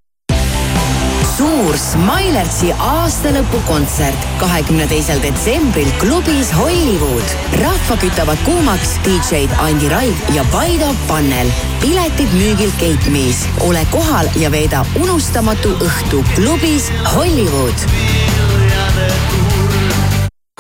suur Smilertsi aastalõpukontsert kahekümne teisel detsembril klubis Hollywood. rahva kütavad kuumaks DJ-d Andi Raig ja Vaido Pannel. piletid müügil Gate Me's. ole kohal ja veeda unustamatu õhtu klubis Hollywood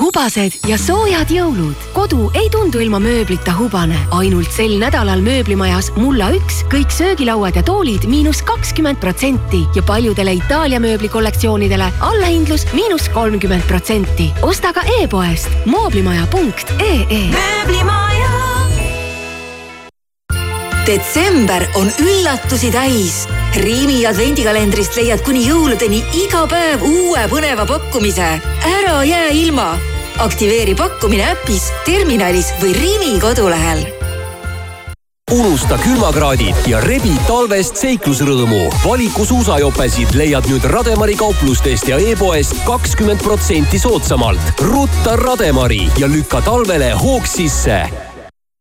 hubased ja soojad jõulud. kodu ei tundu ilma mööblita hubane. ainult sel nädalal mööblimajas Mulla üks kõik söögilauad ja toolid miinus kakskümmend protsenti ja paljudele Itaalia mööblikollektsioonidele allahindlus miinus kolmkümmend protsenti. osta ka e-poest mooblimaja.ee. mööblimaja. detsember on üllatusi täis. Riimi advendikalendrist leiad kuni jõuludeni iga päev uue põneva pakkumise. ära jää ilma. Aktiveeri pakkumine äpis, terminalis või Riimi kodulehel unusta külmakraadid ja rebi talvest seiklusrõõmu. valiku suusajopesid leiad nüüd Rademari kauplustest ja e-poest kakskümmend protsenti soodsamalt. rutta Rademari ja lükka talvele hoog sisse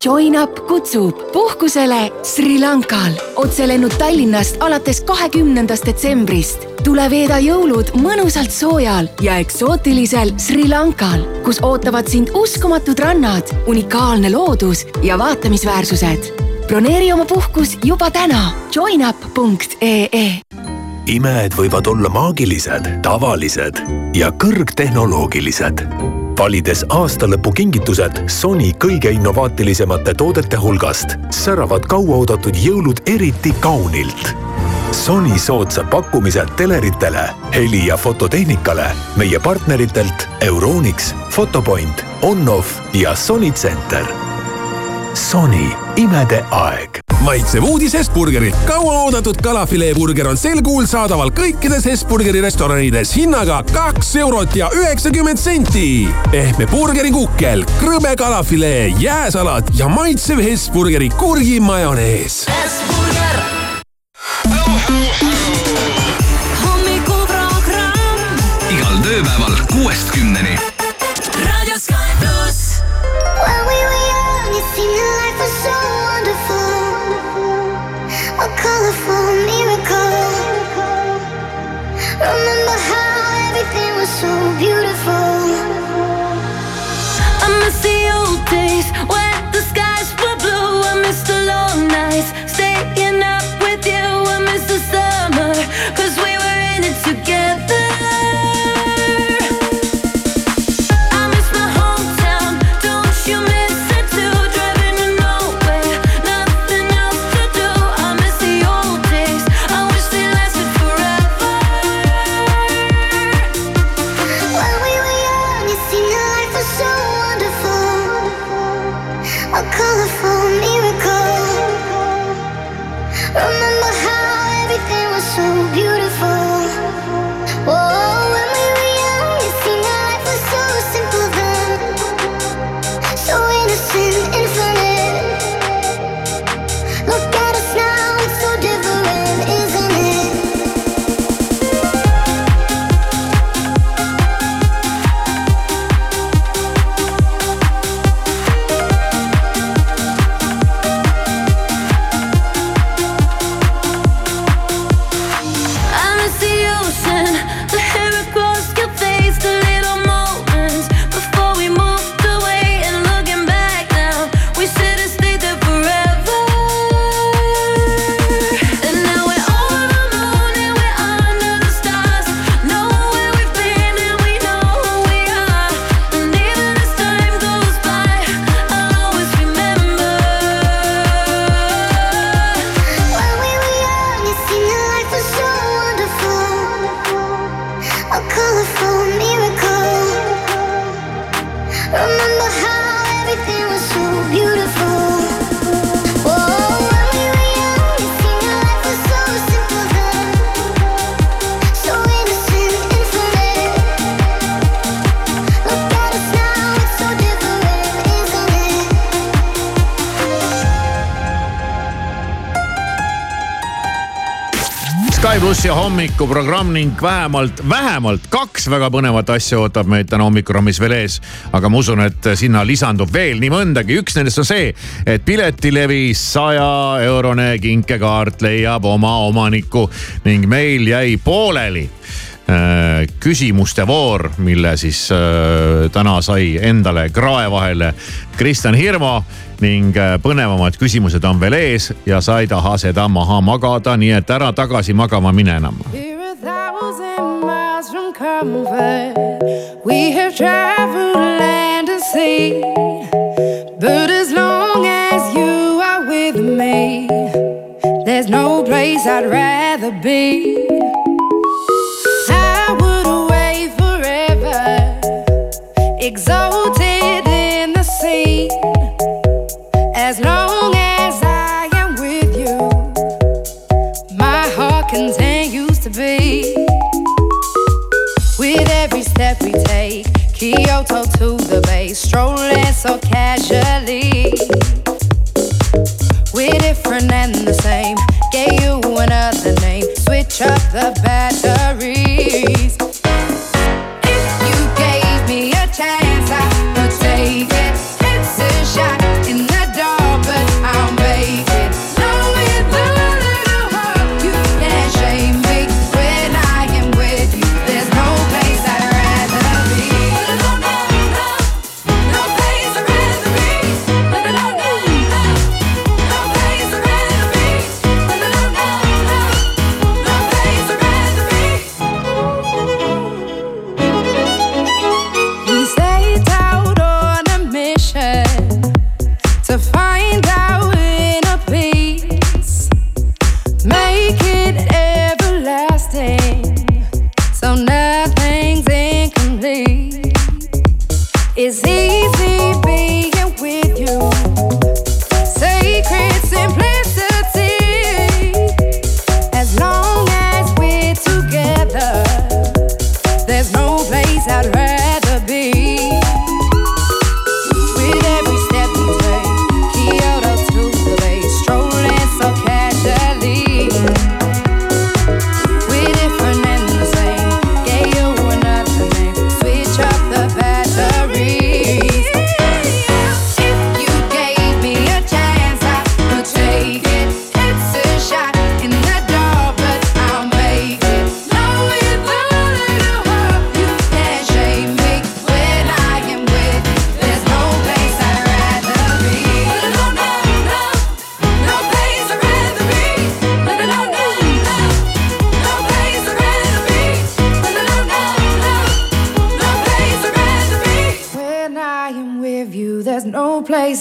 Join Up kutsub puhkusele Sri Lankal. otselennud Tallinnast alates kahekümnendast detsembrist. tule veeda jõulud mõnusalt soojal ja eksootilisel Sri Lankal, kus ootavad sind uskumatud rannad, unikaalne loodus ja vaatamisväärsused. broneeri oma puhkus juba täna joinup.ee imed võivad olla maagilised, tavalised ja kõrgtehnoloogilised. Valides aastalõpukingitused Sony kõige innovaatilisemate toodete hulgast, säravad kauaoodatud jõulud eriti kaunilt. Sony soodsad pakkumised teleritele, heli- ja fototehnikale meie partneritelt Euronix, Fotopoint, Onoff ja Sony Center. Sony, imede aeg maitsev uudis Hesburgerilt. kauaoodatud kalafileeburger on sel kuul saadaval kõikides Hesburgeri restoranides hinnaga kaks eurot ja üheksakümmend senti. pehme burgerikukkel, krõbe kalafilee, jääsalat ja maitsev Hesburgeri kurgimajonees. hommikuprogramm igal tööpäeval kuuest kümneni. Raadio Sky pluss. When we were young, it seemed that life was so wonderful. I miss the old days when the skies were blue. I miss the long nights hommikuprogramm ning vähemalt, vähemalt kaks väga põnevat asja ootab meid täna hommikuraamis veel ees. aga ma usun, et sinna lisandub veel nii mõndagi, üks nendest on see, et Piletilevi saja eurone kinkekaart leiab oma omaniku ning meil jäi pooleli äh, küsimuste voor, mille siis äh, täna sai endale krae vahele Kristjan Hirmu ning äh, põnevamad küsimused on veel ees ja sa ei taha seda maha magada, nii et ära tagasi magama mine enam. We have traveled land and sea. But as long as you are with me, there's no place I'd rather be. I would away forever, exalted so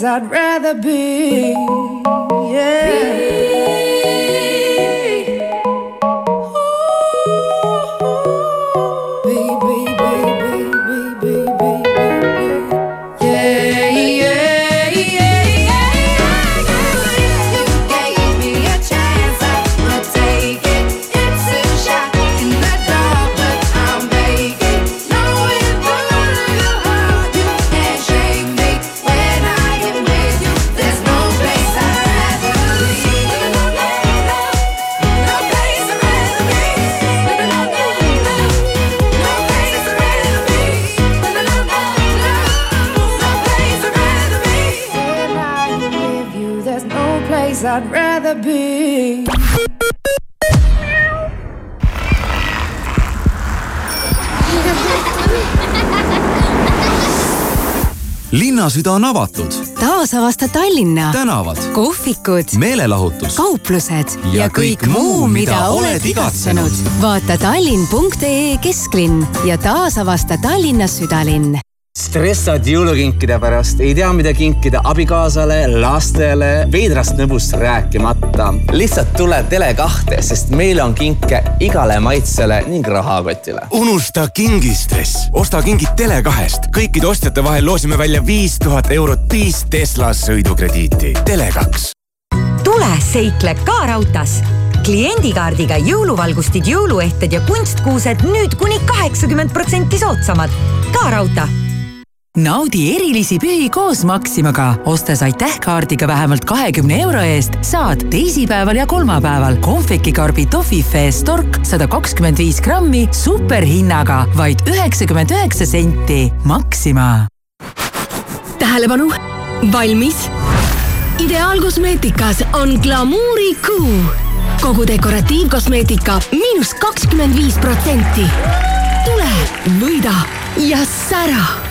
I'd rather be. Linnasüda on avatud, taasavasta Tallinna. tänavad, kohvikud, meelelahutus kauplused. Ja kõik muu, mida oled igatsenud. vaata tallinn.ee kesklinn ja taasavasta Tallinnas südalinn stressad jõulukinkide pärast, ei tea, mida kinkida abikaasale, lastele, veidrast nõbust rääkimata. lihtsalt tule Tele2-te, sest meil on kinke igale maitsele ning rahakotile. unusta kingistress, osta kingid Tele2-st. kõikide ostjate vahel loosime välja viis tuhat eurot viis Tesla sõidukrediiti. Tele2 tule seikle ka raudtees. kliendikaardiga jõuluvalgustid, jõuluehted ja kunstkuused nüüd kuni kaheksakümmend protsenti soodsamad. ka raudtee naudi erilisi pühi koos Maximaga, ostes aitäh-kaardiga vähemalt kahekümne euro eest saad teisipäeval ja kolmapäeval kohvikikarbi Toffifee Stork sada kakskümmend viis grammi superhinnaga vaid üheksakümmend üheksa senti. Maxima. tähelepanu, valmis. ideaalkosmeetikas on glamuurikuu. kogu dekoratiivkosmeetika miinus kakskümmend viis protsenti. tule, võida ja sära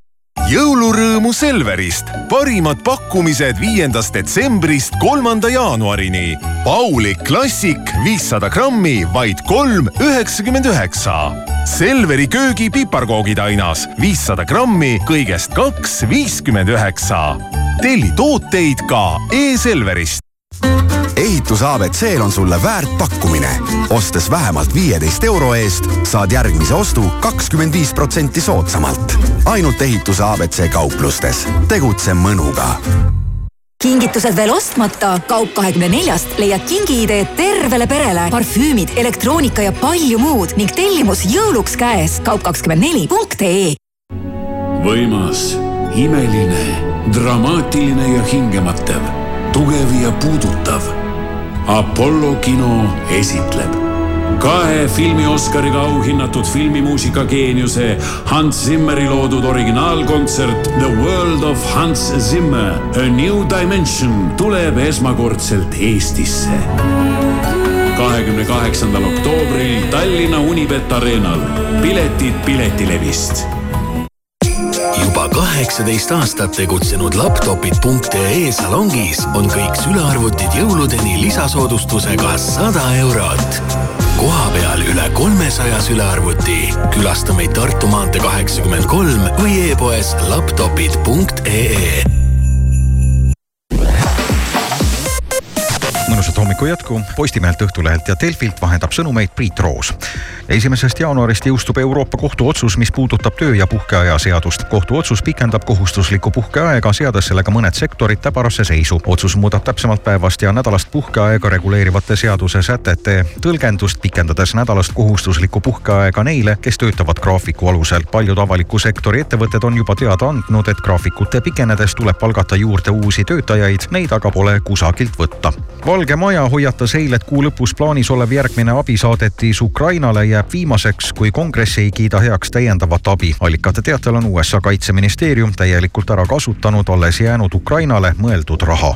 jõulurõõmu Selverist, parimad pakkumised viiendast detsembrist kolmanda jaanuarini. Pauli klassik viissada grammi, vaid kolm üheksakümmend üheksa. Selveri köögi piparkoogitainas viissada grammi, kõigest kaks viiskümmend üheksa. telli tooteid ka e-Selverist. Ehitus abc-l on sulle väärt pakkumine. ostes vähemalt viieteist euro eest saad järgmise ostu kakskümmend viis protsenti soodsamalt. ainult ehituse abc kauplustes. tegutse mõnuga kingitused veel ostmata, kaup kahekümne neljast leiad kingiideed tervele perele, parfüümid, elektroonika ja palju muud ning tellimus jõuluks käes. kaup kakskümmend neli punkt ee. võimas, imeline, dramaatiline ja hingematev, tugev ja puudutav. Apollo kino esitleb kahe filmi Oscariga auhinnatud filmimuusika geeniuse Hans Zimmeri loodud originaalkontsert The World of Hans Zimmer A New Dimension tuleb esmakordselt Eestisse. kahekümne kaheksandal oktoobril Tallinna Unibet Arenal, piletid Piletilevist juba kaheksateist aastat tegutsenud laptopid.ee salongis on kõik sülearvutid jõuludeni lisasoodustusega sada eurot. kohapeal üle kolmesaja sülearvuti. külasta meid Tartu maantee kaheksakümmend kolm või e-poes laptopid.ee mõnusat hommiku jätku Postimehelt, Õhtulehelt ja Delfilt vahendab sõnumeid Priit Roos. esimesest jaanuarist jõustub Euroopa Kohtu otsus, mis puudutab töö- ja puhkeaja seadust. kohtuotsus pikendab kohustuslikku puhkeaega, seades sellega mõned sektorid täbarasse seisu. otsus muudab täpsemalt päevast ja nädalast puhkeaega reguleerivate seaduse sätete tõlgendust, pikendades nädalast kohustuslikku puhkeaega neile, kes töötavad graafiku alusel. paljud avaliku sektori ettevõtted on juba teada andnud, et graafikute pikenedes tuleb palgata juurde uusi töötajaid, neid aga pole kusagilt võtta valge Maja hoiatas eile, et kuu lõpus plaanis olev järgmine abisaadetis Ukrainale jääb viimaseks, kui kongress ei kiida heaks täiendavat abi. allikate teatel on USA kaitseministeerium täielikult ära kasutanud alles jäänud Ukrainale mõeldud raha.